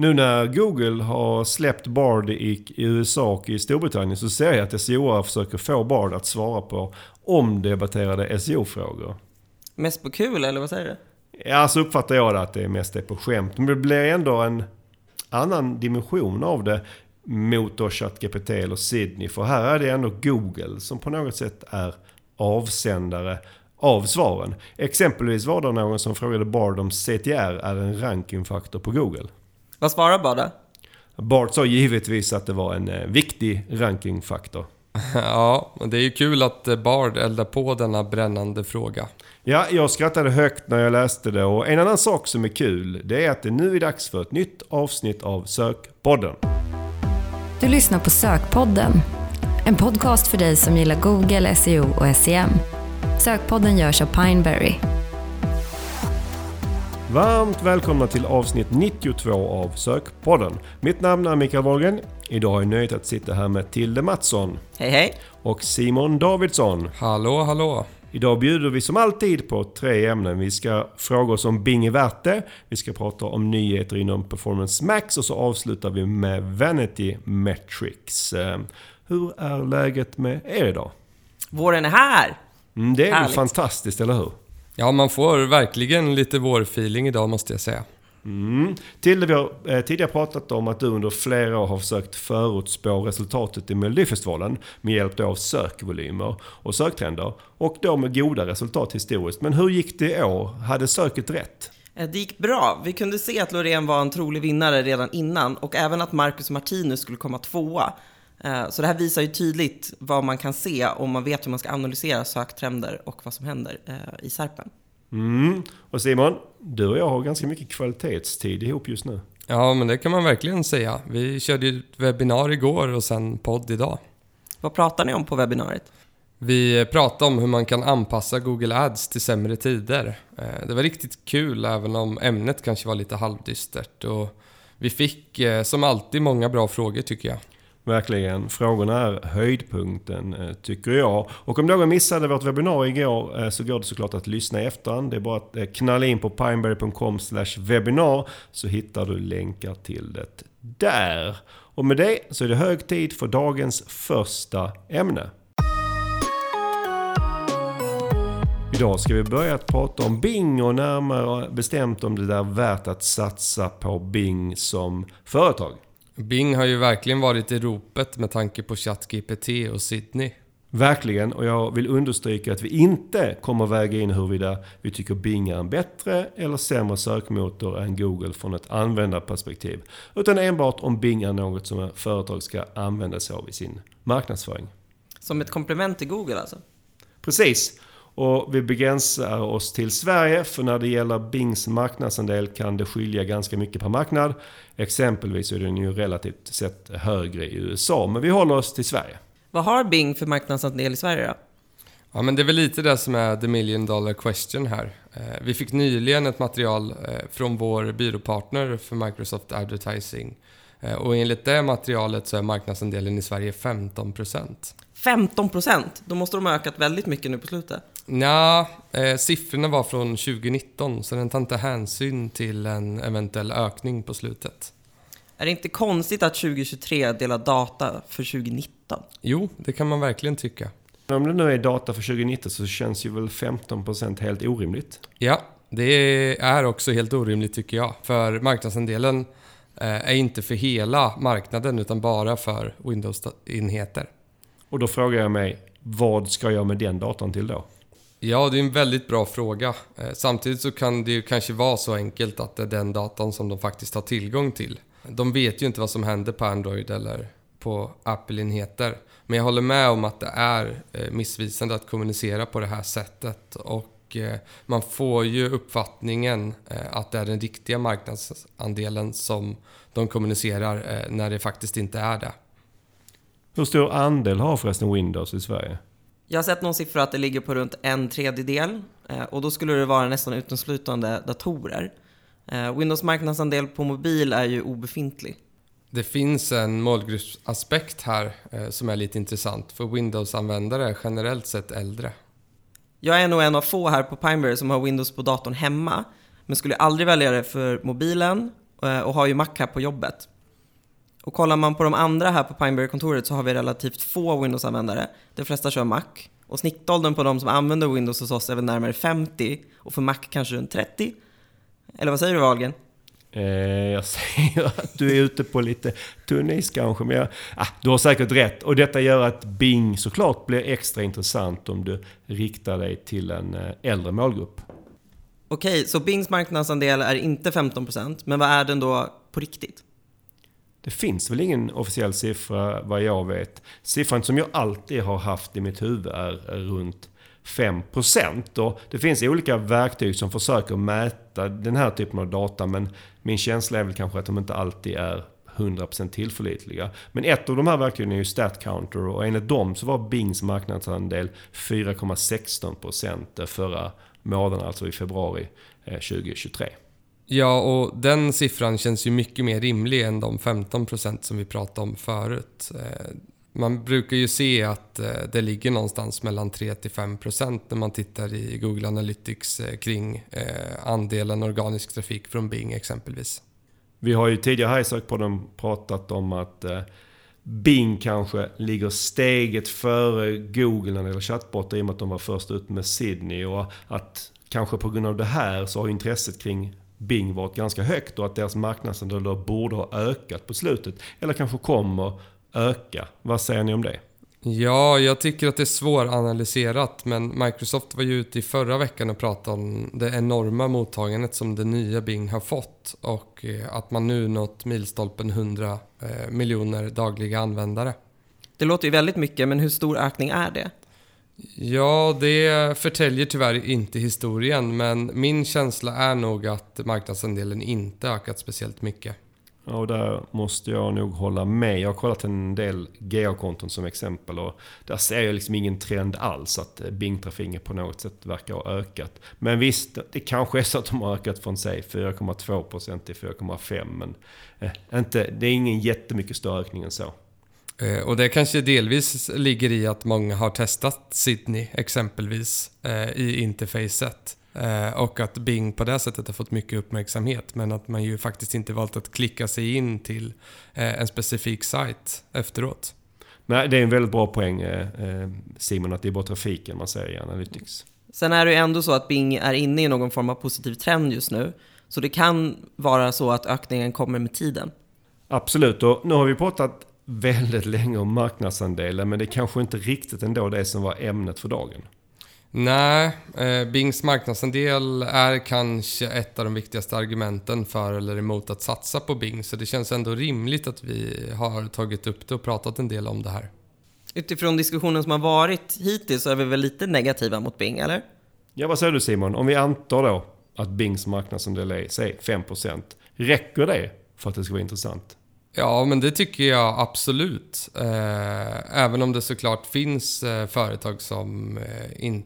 Nu när Google har släppt Bard i USA och i Storbritannien så ser jag att SEO försöker få Bard att svara på omdebatterade SEO-frågor. Mest på kul, eller vad säger du? Ja, så uppfattar jag det att det mest är på skämt. Men det blir ändå en annan dimension av det mot då ChatGPT eller Sydney. För här är det ändå Google som på något sätt är avsändare av svaren. Exempelvis var det någon som frågade Bard om CTR är en rankingfaktor på Google. Vad svarar Bard Bard sa givetvis att det var en eh, viktig rankingfaktor. Ja, det är ju kul att eh, Bard eldar på denna brännande fråga. Ja, jag skrattade högt när jag läste det och en annan sak som är kul det är att det nu är dags för ett nytt avsnitt av Sökpodden. Du lyssnar på Sökpodden. En podcast för dig som gillar Google, SEO och SEM. Sökpodden görs av Pineberry. Varmt välkomna till avsnitt 92 av Sökpodden. Mitt namn är Mikael Wahlgren. Idag har jag nöjet att sitta här med Tilde Mattsson Hej hej! och Simon Davidsson. Hallå, hallå! Idag bjuder vi som alltid på tre ämnen. Vi ska fråga oss om Bing är värt det. Vi ska prata om nyheter inom Performance Max och så avslutar vi med Vanity Metrics. Eh, Hur är läget med er idag? Våren är här! Mm, det är ju Härligt. fantastiskt, eller hur? Ja, man får verkligen lite vårfeeling idag måste jag säga. Mm. Tilde, vi har eh, tidigare pratat om att du under flera år har försökt förutspå resultatet i Melodifestivalen med hjälp av sökvolymer och söktrender. Och då med goda resultat historiskt. Men hur gick det i år? Hade söket rätt? Eh, Det gick bra. Vi kunde se att Loreen var en trolig vinnare redan innan och även att Marcus Martinus skulle komma tvåa. Eh, Så det här visar ju tydligt vad man kan se om man vet hur man ska analysera söktrender och vad som händer eh, i Serpen. Mm. Och Simon, du och jag har ganska mycket kvalitetstid ihop just nu. Ja, men det kan man verkligen säga. Vi körde ju ett webbinar igår och sen podd idag. Vad pratar ni om på webbinariet? Vi pratade om hur man kan anpassa Google Ads till sämre tider. Eh, Det var riktigt kul även om ämnet kanske var lite halvdystert. Och vi fick som alltid många bra frågor tycker jag. Verkligen. Frågorna är höjdpunkten, eh, tycker jag. Och om någon missade vårt webbinarium igår eh, så går det såklart att lyssna i efterhand. Det är bara att eh, knalla in på pineberry.com webinar så hittar du länkar till det där. Och med det så är det hög tid för dagens första ämne. Idag ska vi börja att prata om Bing och närmare bestämt om det är värt att satsa på Bing som företag. Bing har ju verkligen varit i ropet med tanke på ChatGPT och Sydney. Verkligen, och jag vill understryka att vi inte kommer väga in huruvida vi tycker Bing är en bättre eller sämre sökmotor än Google från ett användarperspektiv. Utan enbart om Bing är något som ett företag ska använda sig av i sin marknadsföring. Som ett komplement till Google alltså? Precis. Och vi begränsar oss till Sverige, för när det gäller Bings marknadsandel kan det skilja ganska mycket per marknad. Exempelvis är den ju relativt sett högre i USA, men vi håller oss till Sverige. Vad har Bing för marknadsandel i Sverige då? Ja, men det är väl lite det som är the million dollar question här. Eh, Vi fick nyligen ett material eh, från vår byråpartner för Microsoft Advertising. Eh, Och enligt det materialet så är marknadsandelen i Sverige 15%. 15 procent? Då måste de ha ökat väldigt mycket nu på slutet. Nja, eh, siffrorna var från 2019 så den tar inte hänsyn till en eventuell ökning på slutet. Är det inte konstigt att 2023 delar data för 2019? Jo, det kan man verkligen tycka. Men Om det nu är data för 2019 så känns ju väl 15% helt orimligt. Ja, det är också helt orimligt tycker jag. För marknadsandelen eh, är inte för hela marknaden utan bara för Windows-enheter. Och då frågar jag mig, vad ska jag med den datan till då? Ja, det är en väldigt bra fråga. Eh, samtidigt så kan det ju kanske vara så enkelt att det är den datan som de faktiskt har tillgång till. De vet ju inte vad som händer på Android eller på Apple-enheter. Men jag håller med om att det är eh, missvisande att kommunicera på det här sättet. Och eh, man får ju uppfattningen att det är den riktiga marknadsandelen som de kommunicerar när det faktiskt inte är det. Hur stor andel har förresten Windows i Sverige? Jag har sett någon siffra att det ligger på runt en tredjedel eh, och då skulle det vara nästan uteslutande datorer. Eh, Windows marknadsandel på mobil är ju obefintlig. Det finns en målgruppsaspekt här eh, som är lite intressant. För Windows-användare är generellt sett äldre. Jag är nog en av få här på Pineberry som har Windows på datorn hemma, men skulle aldrig välja det för mobilen och har ju Mac här på jobbet. Och kollar man på de andra här på Pineberry-kontoret så har vi relativt få Windows-användare. De flesta kör Mac. Och snittåldern på de som använder Windows hos oss är väl närmare 50 och för Mac kanske runt 30. Eller vad säger du Wahlgren? Eh, jag säger att du är ute på lite tunn is kanske, men jag, ah, du har säkert rätt. Och detta gör att Bing såklart blir extra intressant om du riktar dig till en eh, äldre målgrupp. Okej, så Bings marknadsandel är inte 15%, men vad är den då på riktigt? Det finns väl ingen officiell siffra vad jag vet. Siffran som jag alltid har haft i mitt huvud är runt 5%. Och det finns olika verktyg som försöker mäta den här typen av data men min känsla är väl kanske att de inte alltid är 100% tillförlitliga. Men ett av de här verktygen är ju StatCounter och enligt dem så var Bings marknadsandel 4,16% förra månaden, alltså i februari eh, 2023. Ja, och den siffran känns ju mycket mer rimlig än de 15 procent som vi pratade om förut. Eh, man brukar ju se att eh, det ligger någonstans mellan 3-5% när man tittar i Google Analytics eh, kring andelen organisk trafik från Bing exempelvis. Vi har ju tidigare här i Sökpodden pratat om att Bing kanske ligger steget före Google när det gäller chattbottar i och med att de var först ut med Sydney. Och att kanske på grund av det här så har intresset kring Bing varit ganska högt och att deras marknadsandel borde ha ökat på slutet. Eller kanske kommer öka. Vad säger ni om det? Ja, jag tycker att det är svåranalyserat men Microsoft var ju ute i förra veckan och pratade om det enorma mottagandet som det nya Bing har fått och eh, att man nu nått milstolpen 100 eh, miljoner dagliga användare. Det låter ju väldigt mycket, men hur stor ökning är det? Ja, det förtäljer tyvärr inte historien men min känsla är nog att marknadsandelen inte ökat speciellt mycket. Ja, och där måste jag nog hålla med. Jag har kollat en del GA-konton som exempel och där ser jag liksom ingen trend alls att Bing-trafiken på något sätt verkar ha ökat. Men visst, det kanske är så att de har ökat från säg 4,2% till 4,5% men eh, inte, det är ingen jättemycket större ökning än så. Eh, och det kanske delvis ligger i att många har testat Sydney exempelvis eh, i interfacet. Eh, och att Bing på det sättet har fått mycket uppmärksamhet men att man ju faktiskt inte valt att klicka sig in till eh, en specifik sajt efteråt. Nej, det är en väldigt bra poäng eh, Simon, att det är bara trafiken man ser i Analytics. Sen är det ju ändå så att Bing är inne i någon form av positiv trend just nu. Så det kan vara så att ökningen kommer med tiden. Absolut, och nu har vi pratat väldigt länge om marknadsandelar men det är kanske inte riktigt ändå det som var ämnet för dagen. Nej, eh, Bings marknadsandel är kanske ett av de viktigaste argumenten för eller emot att satsa på Bing. Så det känns ändå rimligt att vi har tagit upp det och pratat en del om det här. Utifrån diskussionen som har varit hittills så är vi väl lite negativa mot Bing, eller? Ja, vad säger du Simon? Om vi antar då att Bings marknadsandel är, säg 5%. Räcker det för att det ska vara intressant? Ja, men det tycker jag absolut. Eh, även om det såklart finns eh, företag som eh, in,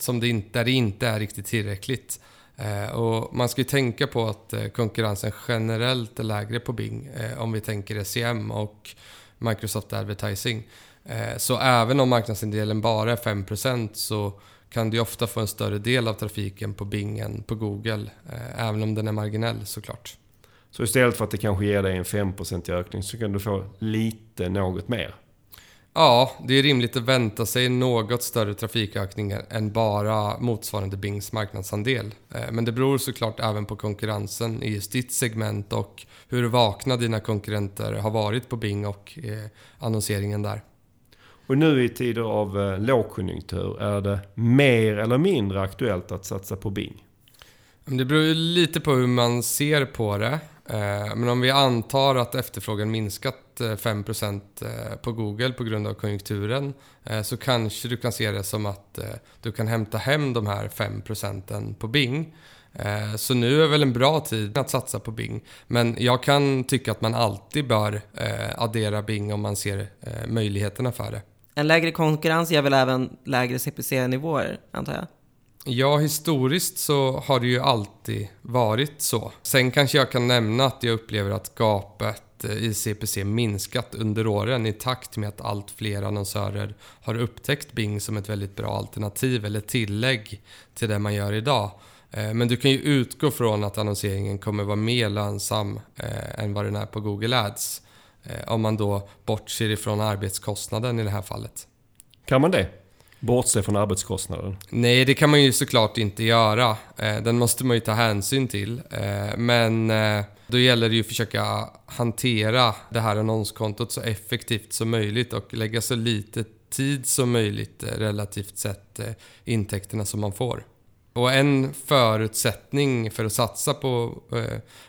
som det inte, där det inte är riktigt tillräckligt. Och man ska ju tänka på att konkurrensen generellt är lägre på Bing om vi tänker SEM och Microsoft Advertising. Så även om marknadsandelen bara är 5% så kan du ofta få en större del av trafiken på Bing än på Google. Även om den är marginell såklart. Så istället för att det kanske ger dig en 5% ökning så kan du få lite något mer? Ja, det är rimligt att vänta sig något större trafikökningar än bara motsvarande Bings marknadsandel. Eh, men det beror såklart även på konkurrensen i just ditt segment och hur vakna dina konkurrenter har varit på Bing och eh, annonseringen där. Och nu i tider av eh, lågkonjunktur, är det mer eller mindre aktuellt att satsa på Bing? Det beror ju lite på hur man ser på det. Eh, men om vi antar att efterfrågan minskat eh, 5% eh, på Google på grund av konjunkturen så kanske du kan se det som att du kan hämta hem de här 5% på Bing. Så nu är väl en bra tid att satsa på Bing. Men jag kan tycka att man alltid bör addera Bing om man ser möjligheterna för det. En lägre konkurrens ger väl även lägre CPC-nivåer, antar jag? Ja, historiskt så har det ju alltid varit så. Sen kanske jag kan nämna att jag upplever att gapet eh, i CPC minskat under åren i takt med att allt fler annonsörer har upptäckt Bing som ett väldigt bra alternativ eller tillägg till det man gör idag. Eh, men du kan ju utgå från att annonseringen kommer vara mer lönsam eh, än vad den är på Google Ads. Om man då bortser ifrån arbetskostnaden i det här fallet. Kan man det? Bortse från arbetskostnaden. Nej, det kan man ju såklart inte göra. Eh, den måste man ju ta hänsyn till. Eh, men eh, då gäller det ju att försöka hantera det här annonskontot så effektivt som möjligt och lägga så lite tid som möjligt relativt sett intäkterna som man får. Och en förutsättning för att satsa på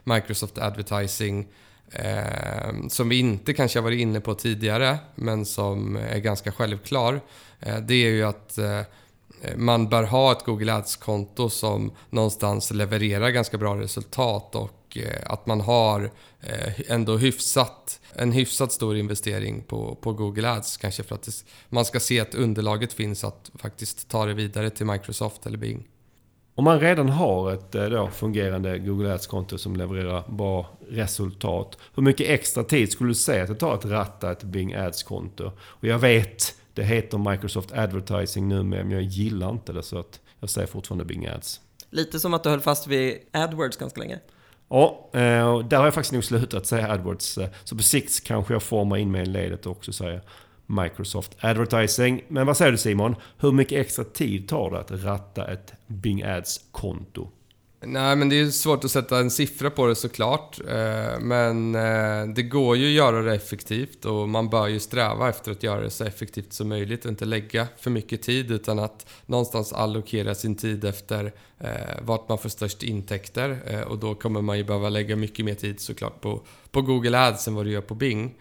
Microsoft Advertising eh, som vi inte kanske har varit inne på tidigare men som är ganska självklar. Eh, det är ju att eh, man bör ha ett Google Ads-konto som någonstans levererar ganska bra resultat och eh, att man har eh, ändå hyfsat, en hyfsat stor investering på, på Google Ads. Kanske för att det, man ska se att underlaget finns att faktiskt ta det vidare till Microsoft eller Bing. Om man redan har ett eh, då, fungerande Google Ads-konto som levererar bra resultat. Hur mycket extra tid skulle du säga att det tar att ratta ett Bing Ads-konto? Och jag vet, det heter Microsoft Advertising nu men jag gillar inte det så att jag säger fortfarande Bing Ads. Lite som att du höll fast vid AdWords ganska länge. Ja, eh, där har jag faktiskt nog slutat säga AdWords. eh, Så på sikt kanske jag formar in mig i ledet och också säger Microsoft Advertising. Men vad säger du Simon? Hur mycket extra tid tar det att ratta ett Bing Ads-konto? Nej, men det är svårt att sätta en siffra på det såklart. Eh, men eh, det går ju att göra det effektivt och man bör ju sträva efter att göra det så effektivt som möjligt och inte lägga för mycket tid utan att någonstans allokera sin tid efter eh, vart man får störst intäkter. Och då kommer man ju behöva lägga mycket mer tid såklart på, på Google Ads än vad du gör på Bing.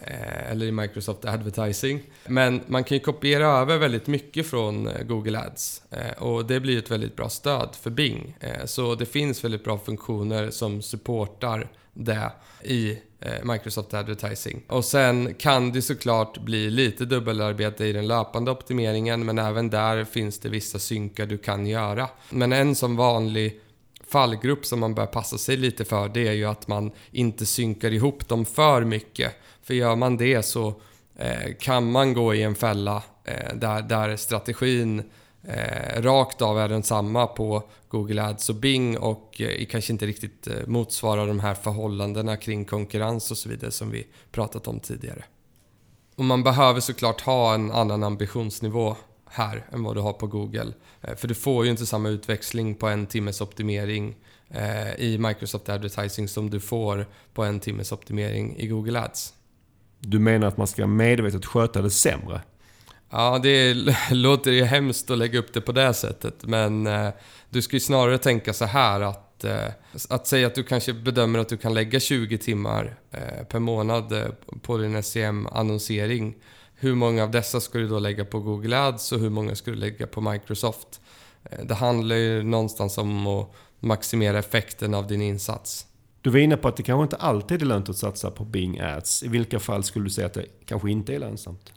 Eh, eller i Microsoft Advertising. Men man kan ju kopiera över väldigt mycket från eh, Google Ads eh, och det blir ett väldigt bra stöd för Bing. Så det finns väldigt bra funktioner som supportar det i Microsoft Advertising. Och sen kan det såklart bli lite dubbelarbete i den löpande optimeringen men även där finns det vissa synkar du kan göra. Men en som vanlig fallgrupp som man bör passa sig lite för det är ju att man inte synkar ihop dem för mycket. För gör man det så eh, kan man gå i en fälla eh, där, där strategin eh, rakt av är densamma på Google Ads och Bing och eh, kanske inte riktigt eh, motsvarar de här förhållandena kring konkurrens och så vidare som vi pratat om tidigare. Och man behöver såklart ha en annan ambitionsnivå här än vad du har på Google. Eh, för du får ju inte samma utväxling på en timmes optimering eh, i Microsoft Advertising som du får på en timmes optimering i Google Ads. Du menar att man ska medvetet sköta det sämre? Ja, det låter ju hemskt att lägga upp det på det sättet, men eh, du ska ju snarare tänka så här att eh, att säga att du kanske bedömer att du kan lägga 20 timmar eh, per månad eh, på din SEM-annonsering. Hur många av dessa ska du då lägga på Google Ads och hur många ska du lägga på Microsoft? Eh, Det handlar ju någonstans om att maximera effekten av din insats. Du var inne på att det kanske inte alltid är lönt att satsa på Bing Ads. I vilka fall skulle du säga att det kanske inte är lönsamt?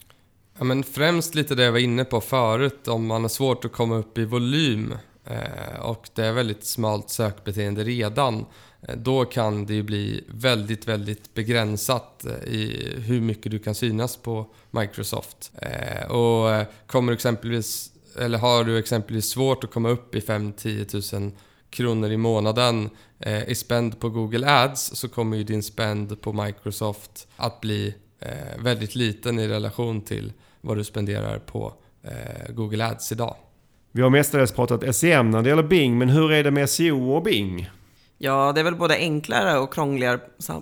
Ja, men främst lite det jag var inne på förut, om man har svårt att komma upp i volym eh, och det är väldigt smalt sökbeteende redan. Eh, då kan det ju bli väldigt, väldigt begränsat eh, i hur mycket du kan synas på Microsoft. Och kommer exempelvis, eller har du exempelvis svårt att komma upp i 5-10 000 kronor i månaden eh, i spend på Google Ads så kommer ju din spend på Microsoft att bli eh, väldigt liten i relation till vad du spenderar på eh, Google Ads idag. Vi har mestadels pratat SEM när det gäller Bing, men hur är det med SEO och Bing? Ja, det är väl både enklare och krångligare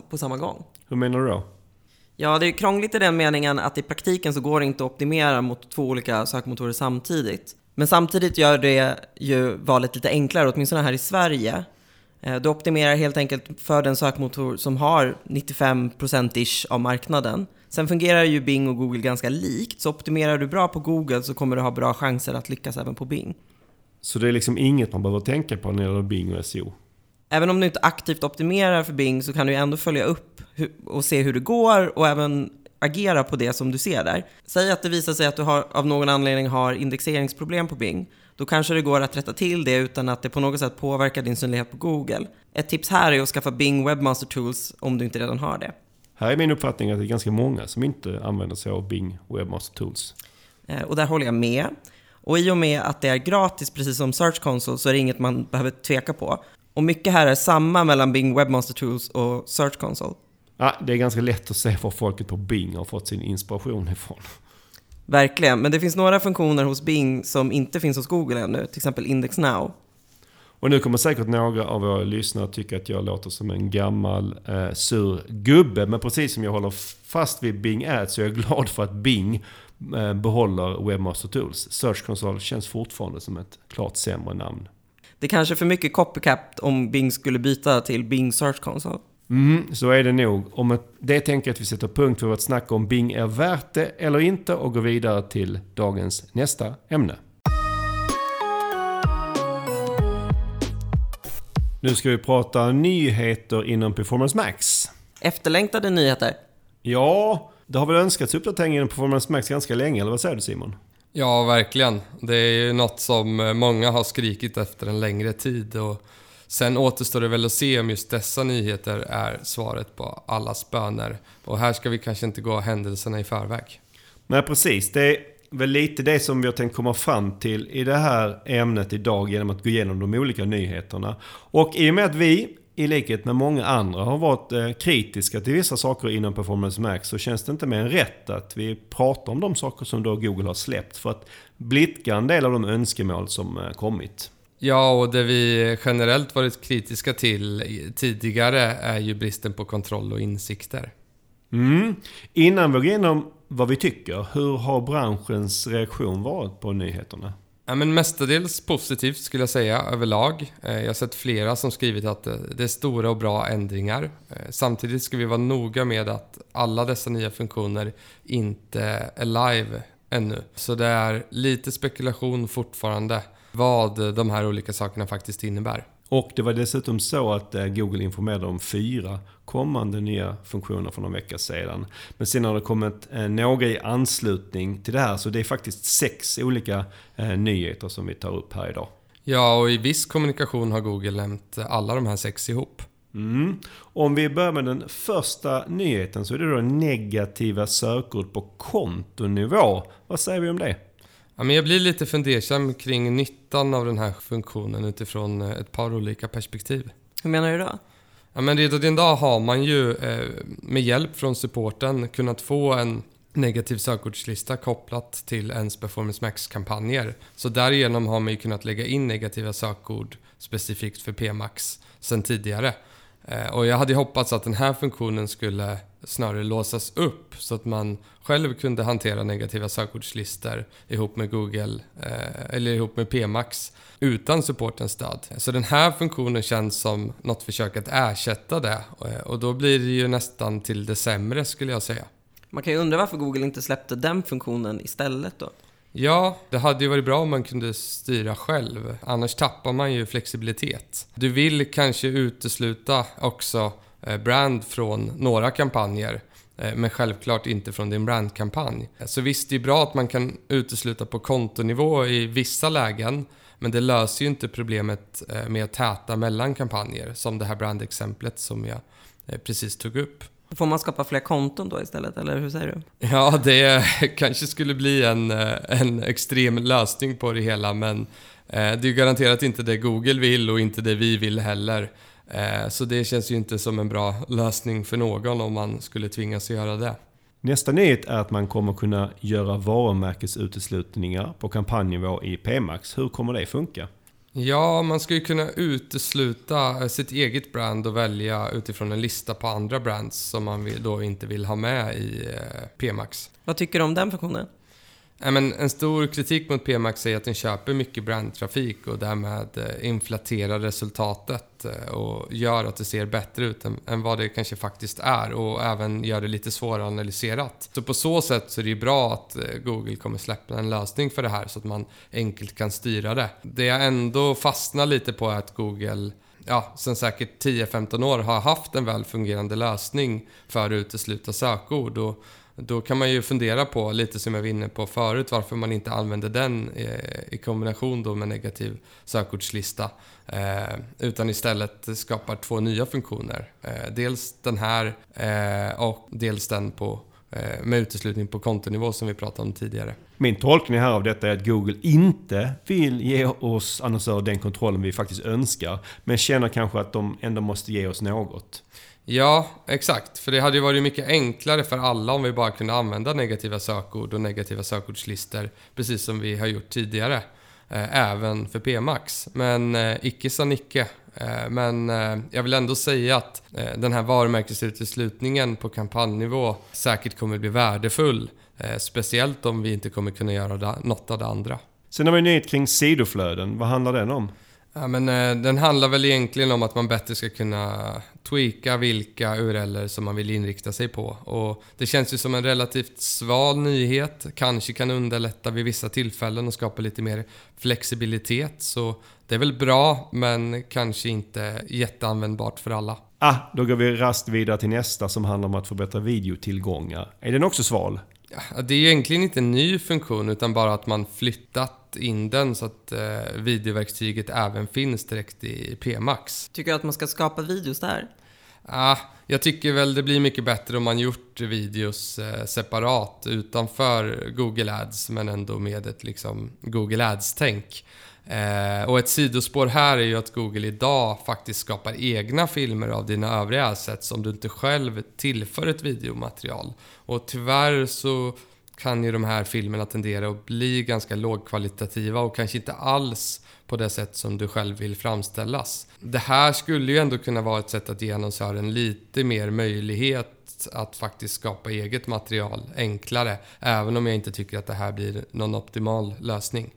på samma gång. Hur menar du då? Ja, det är krångligt i den meningen att i praktiken så går det inte att optimera mot två olika sökmotorer samtidigt. Men samtidigt gör det ju valet lite enklare, åtminstone här i Sverige. Eh, Du optimerar helt enkelt för den sökmotor som har 95%-ish av marknaden. Sen fungerar ju Bing och Google ganska likt, så optimerar du bra på Google så kommer du ha bra chanser att lyckas även på Bing. Så det är liksom inget man behöver tänka på när det gäller Bing och SEO? Även om du inte aktivt optimerar för Bing så kan du ändå följa upp och se hur det går och även agera på det som du ser där. Säg att det visar sig att du har, av någon anledning har indexeringsproblem på Bing. Då kanske det går att rätta till det utan att det på något sätt påverkar din synlighet på Google. Ett tips här är att skaffa Bing Webmaster Tools om du inte redan har det. Här är min uppfattning att det är ganska många som inte använder sig av Bing Webmaster Tools. Eh, Och där håller jag med. Och i och med att det är gratis, precis som Search Console, så är det inget man behöver tveka på. Och mycket här är samma mellan Bing Webmaster Tools och Search Console. Ja, det är ganska lätt att se var folket på Bing har fått sin inspiration ifrån. Verkligen, men det finns några funktioner hos Bing som inte finns hos Google ännu, till exempel Index Now. Och nu kommer säkert några av våra lyssnare tycka att jag låter som en gammal eh, sur gubbe. Men precis som jag håller fast vid Bing Ads så är jag glad för att Bing eh, behåller Webmaster Tools. Search Console känns fortfarande som ett klart sämre namn. Det är kanske är för mycket copycat om Bing skulle byta till Bing Search Console. Mm, så är det nog. Om det tänker jag att vi sätter punkt för vårt snack om Bing är värt det eller inte och går vidare till dagens nästa ämne. Nu ska vi prata nyheter inom Performance Max. Efterlängtade nyheter. Ja, det har väl önskats uppdateringar inom Performance Max ganska länge, eller vad säger du Simon? Ja, verkligen. Det är ju något som många har skrikit efter en längre tid. Och sen återstår det väl att se om just dessa nyheter är svaret på allas böner. Och här ska vi kanske inte gå händelserna i förväg. Nej, precis. Det är väl lite det som vi har tänkt komma fram till i det här ämnet idag genom att gå igenom de olika nyheterna. Och i och med att vi, i likhet med många andra, har varit eh, kritiska till vissa saker inom Performance Max så känns det inte mer än rätt att vi pratar om de saker som då Google har släppt för att blidka en del av de önskemål som eh, kommit. Ja, och det vi generellt varit kritiska till tidigare är ju bristen på kontroll och insikter. Mm. Innan vi går igenom vad vi tycker. Hur har branschens reaktion varit på nyheterna? Ja, men mestadels positivt skulle jag säga överlag. Eh, jag har sett flera som skrivit att eh, det är stora och bra ändringar. Eh, samtidigt ska vi vara noga med att alla dessa nya funktioner inte är live ännu. Så det är lite spekulation fortfarande vad de här olika sakerna faktiskt innebär. Och det var dessutom så att eh, Google informerade om fyra kommande nya funktioner för någon vecka sedan. Men sen har det kommit eh, några i anslutning till det här, så det är faktiskt sex olika eh, nyheter som vi tar upp här idag. Ja, och i viss kommunikation har Google nämnt alla de här sex ihop. Mm. Om vi börjar med den första nyheten så är det då negativa sökord på kontonivå. Vad säger vi om det? Ja, men jag blir lite fundersam kring nyttan av den här funktionen utifrån eh, ett par olika perspektiv. Hur menar du då? Ja, men redan idag har man ju eh, med hjälp från supporten kunnat få en negativ sökordslista kopplat till ens Performance Max-kampanjer. Så därigenom har man ju kunnat lägga in negativa sökord specifikt för PMax sen tidigare. Eh, och jag hade hoppats att den här funktionen skulle snarare låsas upp så att man själv kunde hantera negativa sökordslistor ihop med Google eh, eller ihop med PMax utan supportens stöd. Så den här funktionen känns som något försök att ersätta det eh, och då blir det ju nästan till det sämre skulle jag säga. Man kan ju undra varför Google inte släppte den funktionen istället då? Ja, det hade ju varit bra om man kunde styra själv. Annars tappar man ju flexibilitet. Du vill kanske utesluta också eh, brand från några kampanjer eh, men självklart inte från din brandkampanj. Så visst, det är bra att man kan utesluta på kontonivå i vissa lägen men det löser ju inte problemet eh, med att täta mellan kampanjer som det här brandexemplet som jag precis tog upp. Får man skapa fler konton då istället, eller hur säger du? Ja, det kanske skulle bli en, eh, en extrem lösning på det hela, men eh, det är garanterat inte det Google vill och inte det vi vill heller. Eh, så det känns ju inte som en bra lösning för någon om man skulle tvingas göra det. Nästa nyhet är att man kommer kunna göra varumärkesuteslutningar på kampanjnivå i PMax. Hur kommer det funka? Ja, man ska ju kunna utesluta eh, sitt eget brand och välja utifrån en lista på andra brands som man då inte vill ha med i eh, PMax. Vad tycker du om den funktionen? Men en stor kritik mot PMax är att den köper mycket brandtrafik och därmed eh, inflaterar resultatet eh, och gör att det ser bättre ut än vad det kanske faktiskt är och även gör det lite svårare analyserat. Så på så sätt så är det ju bra att eh, Google kommer släppa en lösning för det här så att man enkelt kan styra det. Det jag ändå fastnar lite på är att Google ja, sen säkert 10-15 år har haft en väl fungerande lösning för att utesluta sökord. Och då kan man ju fundera på, lite som jag var inne på förut, varför man inte använder den eh, i kombination då med negativ sökordslista. Eh, utan istället skapar två nya funktioner. Eh, dels den här eh, och dels den på eh, med uteslutning på kontonivå som vi pratade om tidigare. Min tolkning här av detta är att Google inte vill ge oss annonsörer den kontrollen vi faktiskt önskar. Men känner kanske att de ändå måste ge oss något. Ja, exakt. För det hade ju varit mycket enklare för alla om vi bara kunde använda negativa sökord och negativa sökordslistor, precis som vi har gjort tidigare. Eh, även för PMAX. Men eh, icke sa Nicke. Eh, men eh, jag vill ändå säga att eh, den här varumärkesuteslutningen på kampanjnivå säkert kommer bli värdefull. Eh, speciellt om vi inte kommer kunna göra något av det andra. Sen har vi en nyhet kring sidoflöden. Vad handlar den om? Ja, men, eh, den handlar väl egentligen om att man bättre ska kunna tweaka vilka url som man vill inrikta sig på. Och det känns ju som en relativt sval nyhet. Kanske kan underlätta vid vissa tillfällen och skapa lite mer flexibilitet. Så det är väl bra, men kanske inte jätteanvändbart för alla. Ah, då går vi rast vidare till nästa som handlar om att förbättra videotillgångar. Är den också sval? Ja, det är ju egentligen inte en ny funktion utan bara att man flyttat in den så att eh, videoverktyget även finns direkt i PMax. Tycker du att man ska skapa videos där? Ah, jag tycker väl det blir mycket bättre om man gjort videos eh, separat utanför Google Ads men ändå med ett liksom, Google Ads-tänk. Eh, och ett sidospår här är ju att Google idag faktiskt skapar egna filmer av dina övriga assets om du inte själv tillför ett videomaterial. Och tyvärr så kan ju de här filmerna tendera att bli ganska lågkvalitativa och kanske inte alls på det sätt som du själv vill framställas. Det här skulle ju ändå kunna vara ett sätt att ge annonsören lite mer möjlighet att faktiskt skapa eget material enklare, även om jag inte tycker att det här blir någon optimal lösning.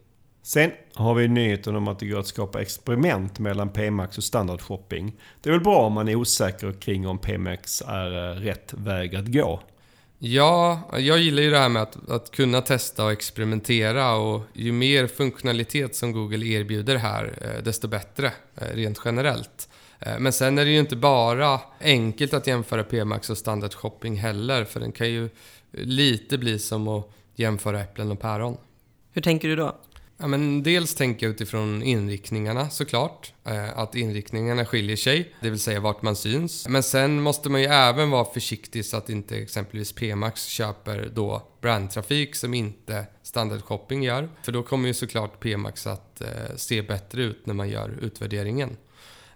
Sen har vi nyheten om att det går att skapa experiment mellan PMax och standardshopping. Det är väl bra om man är osäker kring om PMax är eh, rätt väg att gå. Ja, jag gillar ju det här med att, att kunna testa och experimentera och ju mer funktionalitet som Google erbjuder här, eh, desto bättre eh, rent generellt. Men sen är det ju inte bara enkelt att jämföra PMax och standardshopping heller, för den kan ju lite bli som att jämföra äpplen och päron. Hur tänker du då? Ja, men dels tänker jag utifrån inriktningarna såklart. Eh, att inriktningarna skiljer sig, det vill säga vart man syns. Men sen måste man ju även vara försiktig så att inte exempelvis PMax köper då brandtrafik som inte standardshopping gör. För då kommer ju såklart PMax att eh, se bättre ut när man gör utvärderingen.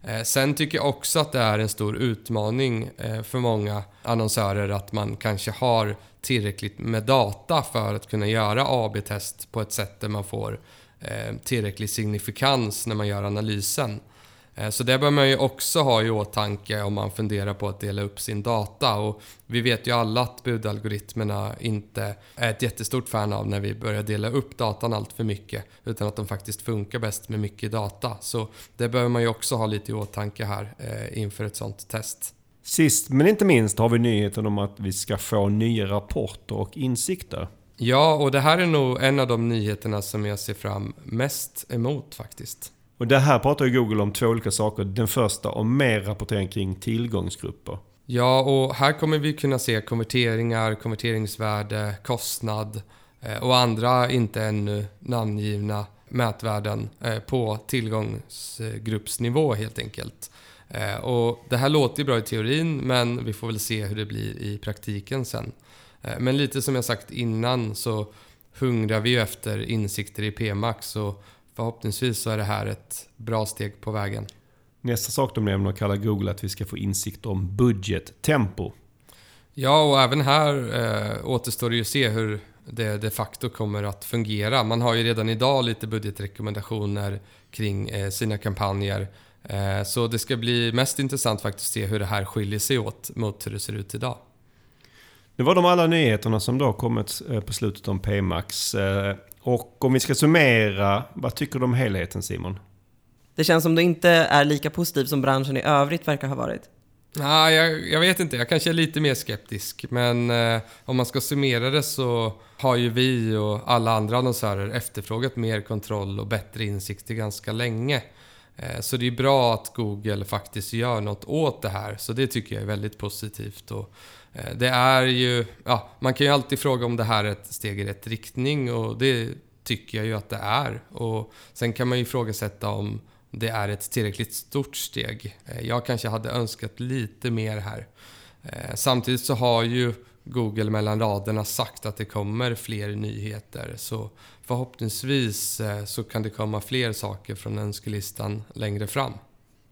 Eh, sen tycker jag också att det är en stor utmaning för många annonsörer att man kanske har tillräckligt med data för att kunna göra AB-test på ett sätt där man får Eh, tillräcklig signifikans när man gör analysen. Eh, så det bör man ju också ha i åtanke om man funderar på att dela upp sin data. Och vi vet ju alla att budalgoritmerna inte är ett jättestort fan av när vi börjar dela upp datan allt för mycket. Utan att de faktiskt funkar bäst med mycket data. Så det behöver man ju också ha lite i åtanke här eh, inför ett sånt test. Sist men inte minst har vi nyheten om att vi ska få nya rapporter och insikter. Ja, och det här är nog en av de nyheterna som jag ser fram mest emot faktiskt. Och det här pratar ju Google om två olika saker. Den första om mer rapportering kring tillgångsgrupper. Ja, och här kommer vi kunna se konverteringar, konverteringsvärde, kostnad eh, och andra inte ännu namngivna mätvärden eh, på tillgångsgruppsnivå helt enkelt. Eh, och det här låter ju bra i teorin, men vi får väl se hur det blir i praktiken sen. Eh, men lite som jag sagt innan så hungrar vi ju efter insikter i PMax och förhoppningsvis så är det här ett bra steg på vägen. Nästa sak de nämner kallar Google att vi ska få insikt om budgettempo. Ja, och även här eh, återstår det ju att se hur det de facto kommer att fungera. Man har ju redan idag lite budgetrekommendationer kring eh, sina kampanjer Eh, så det ska bli mest intressant faktiskt att se hur det här skiljer sig åt mot hur det ser ut idag. Det var de alla nyheterna som då kommit eh, på slutet om PMax. Eh, och om vi ska summera, vad tycker du om helheten Simon? Det känns som du inte är lika positiv som branschen i övrigt verkar ha varit. Nej, jag, jag, vet inte. Jag kanske är lite mer skeptisk. Men eh, om man ska summera det så har ju vi och alla andra annonsörer efterfrågat mer kontroll och bättre insikter ganska länge. Eh, så det är bra att Google faktiskt gör något åt det här. Så det tycker jag är väldigt positivt. Och Eh, det är ju, ja, man kan ju alltid fråga om det här är ett steg i rätt riktning och det tycker jag ju att det är. Och sen kan man ju ifrågasätta om det är ett tillräckligt stort steg. Eh, jag kanske hade önskat lite mer här. Eh, samtidigt så har ju Google mellan raderna sagt att det kommer fler nyheter. Så förhoppningsvis så kan det komma fler saker från önskelistan längre fram.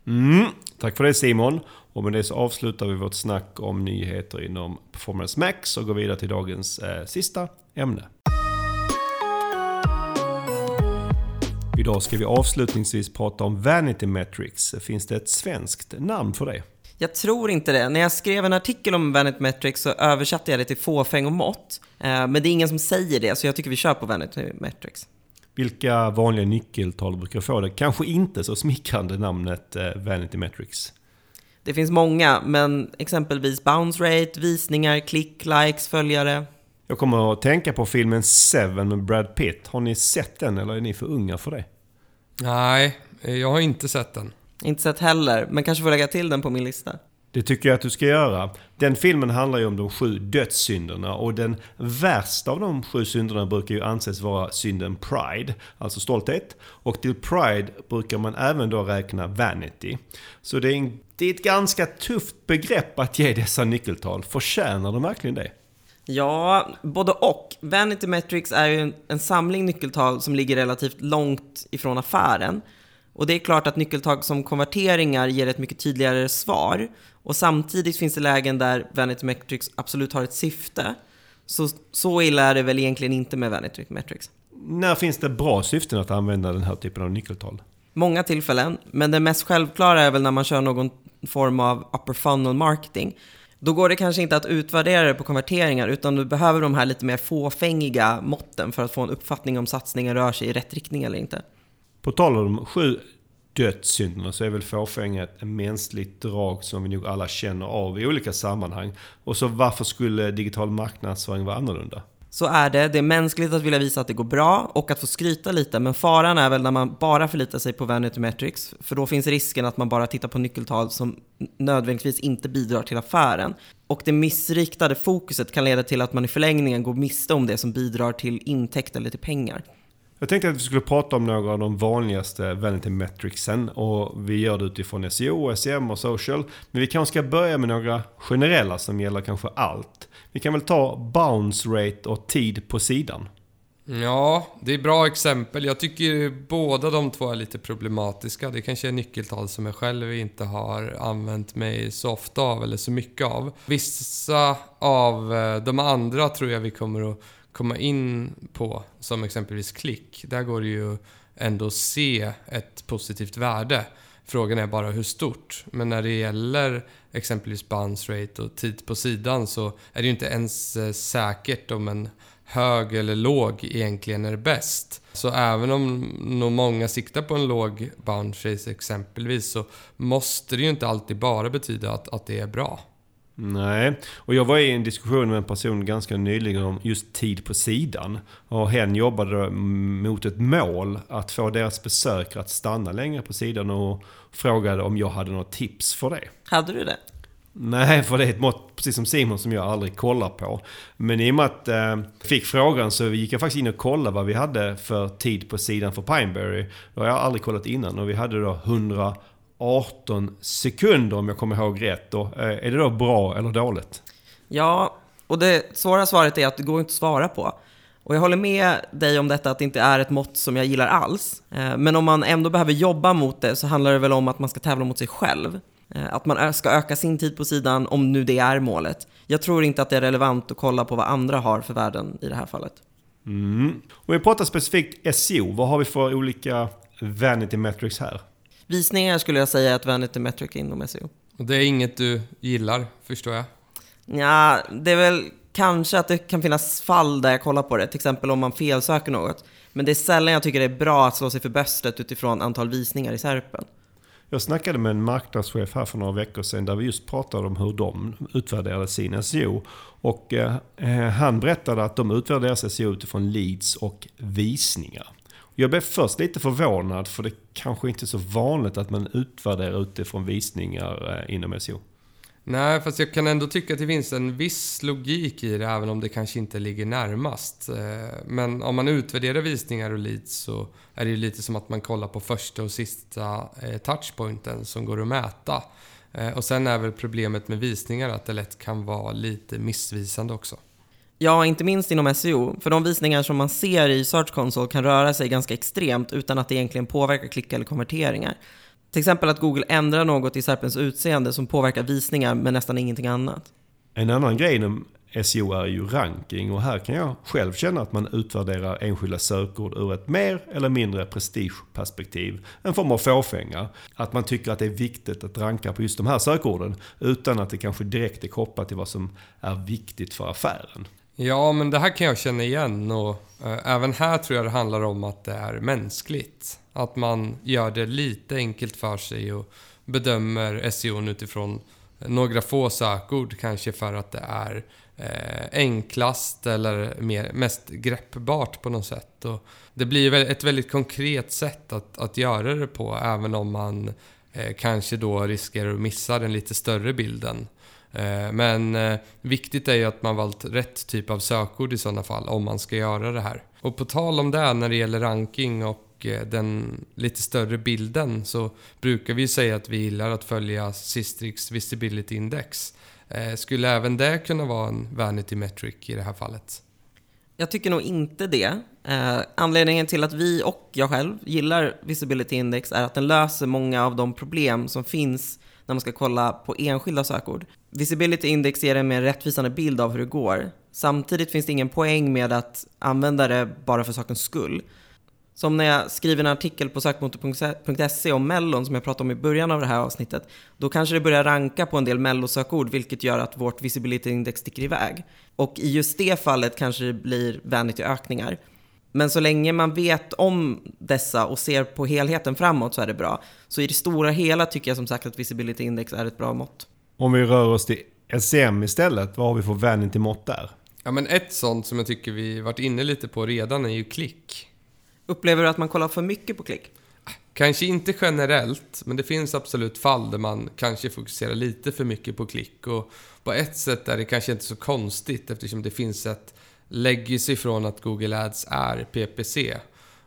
Mm, tack för det Simon. Och med det så avslutar vi vårt snack om nyheter inom Performance Max och går vidare till dagens eh, sista ämne. Idag ska vi avslutningsvis prata om Vanity Metrics. Finns det ett svenskt namn för det? Jag tror inte det. När jag skrev en artikel om Vanity Metrics så översatte jag det till fåfäng och mått. Eh, men det är ingen som säger det, så jag tycker vi kör på Vanity Metrics. Vilka vanliga nyckeltal brukar få det kanske inte så smickrande namnet eh, Vanity Metrics? Det finns många, men exempelvis bounce rate, visningar, klick, likes, följare. Jag kommer att tänka på filmen Seven med Brad Pitt. Har ni sett den eller är ni för unga för det? Nej, jag har inte sett den. Inte sett heller, men kanske får lägga till den på min lista. Det tycker jag att du ska göra. Den filmen handlar ju om de sju dödssynderna och den värsta av de sju synderna brukar ju anses vara synden pride, alltså stolthet. Och till pride brukar man även då räkna vanity. Så det är, en, det är ett ganska tufft begrepp att ge dessa nyckeltal. Förtjänar de verkligen det? Ja, både och. Vanity Metrics är ju en, en samling nyckeltal som ligger relativt långt ifrån affären. Och det är klart att nyckeltal som konverteringar ger ett mycket tydligare svar. Och samtidigt finns det lägen där Vanity Metrics absolut har ett syfte. Så, så illa är det väl egentligen inte med Vanity Metrics. När finns det bra syften att använda den här typen av nyckeltal? Många tillfällen, men det mest självklara är väl när man kör någon form av upper funnel marketing. Då går det kanske inte att utvärdera det på konverteringar, utan du behöver de här lite mer fåfängiga måtten för att få en uppfattning om satsningen rör sig i rätt riktning eller inte. På tal om sju dödssynderna så är väl fåfänga ett mänskligt drag som vi nog alla känner av i olika sammanhang. Och så varför skulle digital marknadsföring vara annorlunda? Så är det. Det är mänskligt att vilja visa att det går bra och att få skryta lite. Men faran är väl när man bara förlitar sig på Vanity Metrics. För då finns risken att man bara tittar på nyckeltal som nödvändigtvis inte bidrar till affären. Och det missriktade fokuset kan leda till att man i förlängningen går miste om det som bidrar till intäkt eller till pengar. Jag tänkte att vi skulle prata om några av de vanligaste Vanity Metricsen och vi gör det utifrån SEO, SEM och social. Men vi kanske ska börja med några generella som gäller kanske allt. Vi kan väl ta bounce rate och tid på sidan. Ja, det är bra exempel. Jag tycker båda de två är lite problematiska. Det kanske är nyckeltal som jag själv inte har använt mig så ofta av eller så mycket av. Vissa av eh, de andra tror jag vi kommer att komma in på, som exempelvis klick. Där går det ju ändå att se ett positivt värde. Frågan är bara hur stort. Men när det gäller exempelvis bounce rate och tid på sidan så är det ju inte ens eh, säkert om en hög eller låg egentligen är bäst. Så även om nog många siktar på en låg bounce rate exempelvis så måste det ju inte alltid bara betyda att, att det är bra. Nej, och jag var i en diskussion med en person ganska nyligen om just tid på sidan. Och hen jobbade mot ett mål att få deras besökare att stanna längre på sidan och frågade om jag hade några tips för det. Hade du det? Nej, för det är ett mått, precis som Simon, som jag aldrig kollar på. Men i och med att jag eh, fick frågan så gick jag faktiskt in och kollade vad vi hade för tid på sidan för Pineberry. Det har jag aldrig kollat innan och vi hade då 100 18 sekunder om jag kommer ihåg rätt. Och, eh, är det då bra eller dåligt? Ja, och det svåra svaret är att det går inte att svara på. Och jag håller med dig om detta att det inte är ett mått som jag gillar alls. Eh, men om man ändå behöver jobba mot det så handlar det väl om att man ska tävla mot sig själv. Eh, att man ska öka sin tid på sidan om nu det är målet. Jag tror inte att det är relevant att kolla på vad andra har för värden i det här fallet. Mm. Om vi pratar specifikt SEO, vad har vi för olika vanity metrics här? Visningar skulle jag säga är ett vanity metric inom SEO. Och det är inget du gillar, förstår jag? Ja, det är väl kanske att det kan finnas fall där jag kollar på det, till exempel om man felsöker något. Men det är sällan jag tycker det är bra att slå sig för bröstet utifrån antal visningar i Serpen. Jag snackade med en marknadschef här för några veckor sedan där vi just pratade om hur de utvärderade sin SEO. Och eh, eh, han berättade att de utvärderar SEO utifrån leads och visningar. Jag blev först lite förvånad för det kanske inte är så vanligt att man utvärderar utifrån visningar eh, inom SEO. Nej, fast jag kan ändå tycka att det finns en viss logik i det, även om det kanske inte ligger närmast. Eh, men om man utvärderar visningar och leads så är det ju lite som att man kollar på första och sista eh, touchpointen som går att mäta. Och sen är väl problemet med visningar att det lätt kan vara lite missvisande också. Ja, inte minst inom SEO. För de visningar som man ser i Search Console kan röra sig ganska extremt utan att det egentligen påverkar klick eller konverteringar. Till exempel att Google ändrar något i SERPens utseende som påverkar visningar men nästan ingenting annat. En annan grej inom SEO är ju ranking och här kan jag själv känna att man utvärderar enskilda sökord ur ett mer eller mindre prestigeperspektiv. En form av fåfänga. Att man tycker att det är viktigt att ranka på just de här sökorden utan att det kanske direkt är kopplat till vad som är viktigt för affären. Ja, men det här kan jag känna igen och eh, även här tror jag det handlar om att det är mänskligt. Att man gör det lite enkelt för sig och bedömer SEO utifrån några få sökord kanske för att det är eh, enklast eller mer, mest greppbart på något sätt. Och det blir ett väldigt konkret sätt att, att göra det på även om man eh, kanske då riskerar att missa den lite större bilden. Eh, men eh, viktigt är ju att man valt rätt typ av sökord i sådana fall om man ska göra det här. Och på tal om det när det gäller ranking och eh, den lite större bilden så brukar vi säga att vi gillar att följa Sistrix Visibility Index. Skulle även det kunna vara en vanity metric i det här fallet? Jag tycker nog inte det. Eh, anledningen till att vi och jag själv gillar Visibility Index är att den löser många av de problem som finns när man ska kolla på enskilda sökord. Visibility Index ger en mer rättvisande bild av hur det går. Samtidigt finns det ingen poäng med att använda det bara för sakens skull. Som när jag skriver en artikel på sökmotor.se om Mellon som jag pratade om i början av det här avsnittet. Då kanske det börjar ranka på en del Mellosökord vilket gör att vårt visibility index sticker iväg. Och i just det fallet kanske det blir vanity-ökningar. Men så länge man vet om dessa och ser på helheten framåt så är det bra. Så i det stora hela tycker jag som sagt att visibility index är ett bra mått. Om vi rör oss till SEM istället, vad har vi för vanity-mått där? Ja men ett sånt som jag tycker vi varit inne lite på redan är ju klick. Upplever du att man kollar för mycket på klick? Kanske inte generellt, men det finns absolut fall där man kanske fokuserar lite för mycket på klick. Och på ett sätt är det kanske inte så konstigt eftersom det finns ett legacy från att Google Ads är PPC.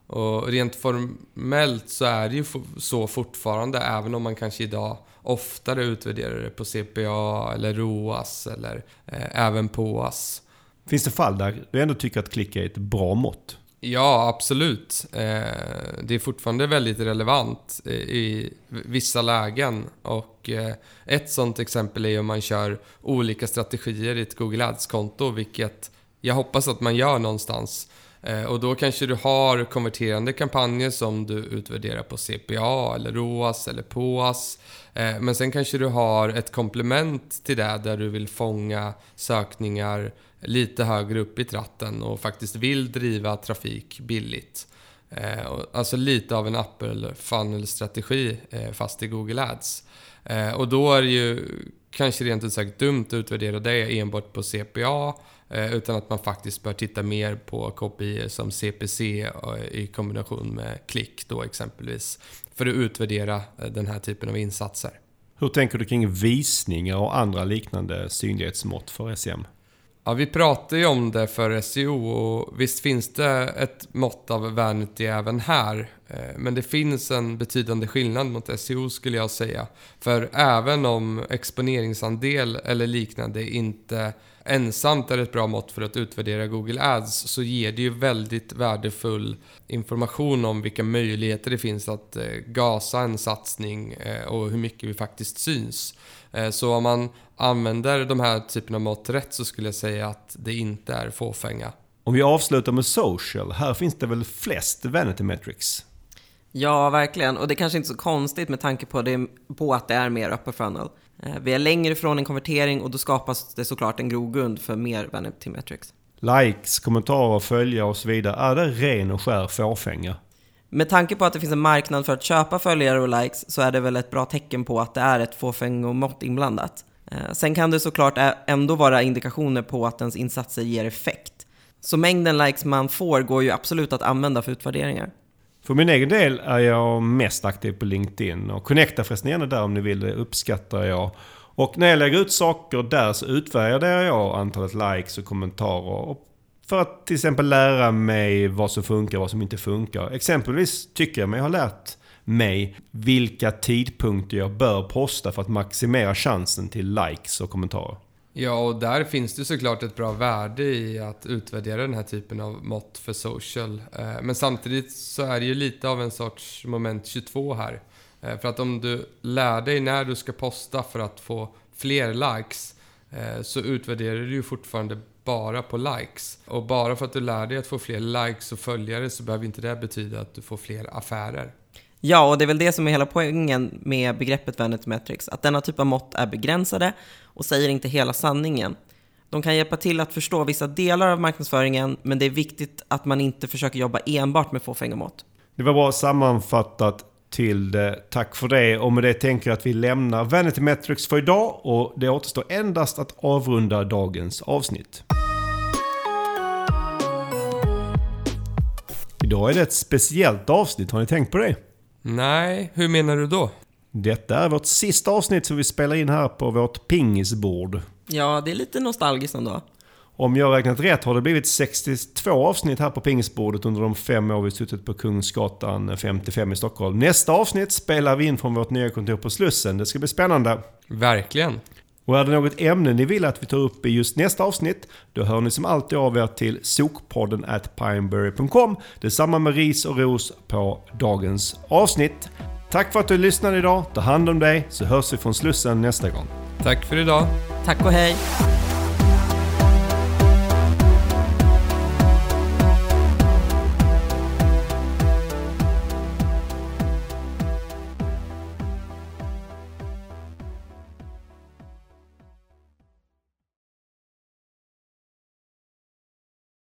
Och rent formellt så är det ju så fortfarande, även om man kanske idag oftare utvärderar det på CPA eller ROAS eller eh, även POAS. Finns det fall där du ändå tycker att klick är ett bra mått? Ja, absolut. Eh, det är fortfarande väldigt relevant i vissa lägen. Och eh, ett sånt exempel är om man kör olika strategier i ett Google Ads-konto, vilket jag hoppas att man gör någonstans. Eh, och då kanske du har konverterande kampanjer som du utvärderar på CPA, eller ROAS eller POAS. Eh, men sen kanske du har ett komplement till det där du vill fånga sökningar lite högre upp i tratten och faktiskt vill driva trafik billigt. Eh, alltså lite av en Apple-funnel-strategi fast i Google Ads. Och då är det ju kanske rent ut sagt dumt att utvärdera det enbart på CPA utan att man faktiskt bör titta mer på KPI som CPC i kombination med klick då exempelvis för att utvärdera den här typen av insatser. Hur tänker du kring visningar och andra liknande synlighetsmått för SEM? Ja, vi pratar ju om det för SEO och visst finns det ett mått av vanity även här. Eh, men det finns en betydande skillnad mot SEO skulle jag säga. För även om exponeringsandel eller liknande inte ensamt är ett bra mått för att utvärdera Google Ads så ger det ju väldigt värdefull information om vilka möjligheter det finns att eh, gasa en satsning eh, och hur mycket vi faktiskt syns. Så om man använder de här typen av mått rätt så skulle jag säga att det inte är fåfänga. Om vi avslutar med social, här finns det väl flest vanity metrics? Ja, verkligen. Och det är kanske inte så konstigt med tanke på, det, på att det är mer upper funnel. Eh, vi är längre ifrån en konvertering och då skapas det såklart en grogrund för mer vanity metrics. Likes, kommentarer, följare och så vidare. Är det ren och skär fåfänga? Med tanke på att det finns en marknad för att köpa följare och likes så är det väl ett bra tecken på att det är ett fåfängomått inblandat. Eh, sen kan det såklart ändå vara indikationer på att ens insatser ger effekt. Så mängden likes man får går ju absolut att använda för utvärderingar. För min egen del är jag mest aktiv på LinkedIn och connecta förresten gärna där om ni vill, det uppskattar jag. Och när jag lägger ut saker där så utvärderar jag antalet likes och kommentarer. För att till exempel lära mig vad som funkar och vad som inte funkar. Exempelvis tycker jag mig ha lärt mig vilka tidpunkter jag bör posta för att maximera chansen till likes och kommentarer. Ja, och där finns det såklart ett bra värde i att utvärdera den här typen av mått för social. Eh, men samtidigt så är det ju lite av en sorts moment 22 här. Eh, för att om du lär dig när du ska posta för att få fler likes eh, så utvärderar du ju fortfarande bara på likes. Och bara för att du lär dig att få fler likes och följare så behöver inte det betyda att du får fler affärer. Ja, och det är väl det som är hela poängen med begreppet Vanity Metrics, att denna typ av mått är begränsade och säger inte hela sanningen. De kan hjälpa till att förstå vissa delar av marknadsföringen, men det är viktigt att man inte försöker jobba enbart med fåfänga mått. Det var bra sammanfattat till det. Tack för det. Och med det tänker jag att vi lämnar Vanity Metrics för idag och det återstår endast att avrunda dagens avsnitt. Idag är det ett speciellt avsnitt, har ni tänkt på det? Nej, hur menar du då? Detta är vårt sista avsnitt som vi spelar in här på vårt pingisbord. Ja, det är lite nostalgiskt ändå. Om jag har räknat rätt har det blivit 62 avsnitt här på pingisbordet under de fem år vi suttit på Kungsgatan 55 i Stockholm. Nästa avsnitt spelar vi in från vårt nya kontor på Slussen. Det ska bli spännande. Verkligen. Och är det något ämne ni vill att vi tar upp i just nästa avsnitt, då hör ni som alltid av er till sokpodden at pineberry.com. Detsamma med ris och ros på dagens avsnitt. Tack för att du lyssnade idag. Ta hand om dig så hörs vi från Slussen nästa gång. Tack för idag. Tack och hej!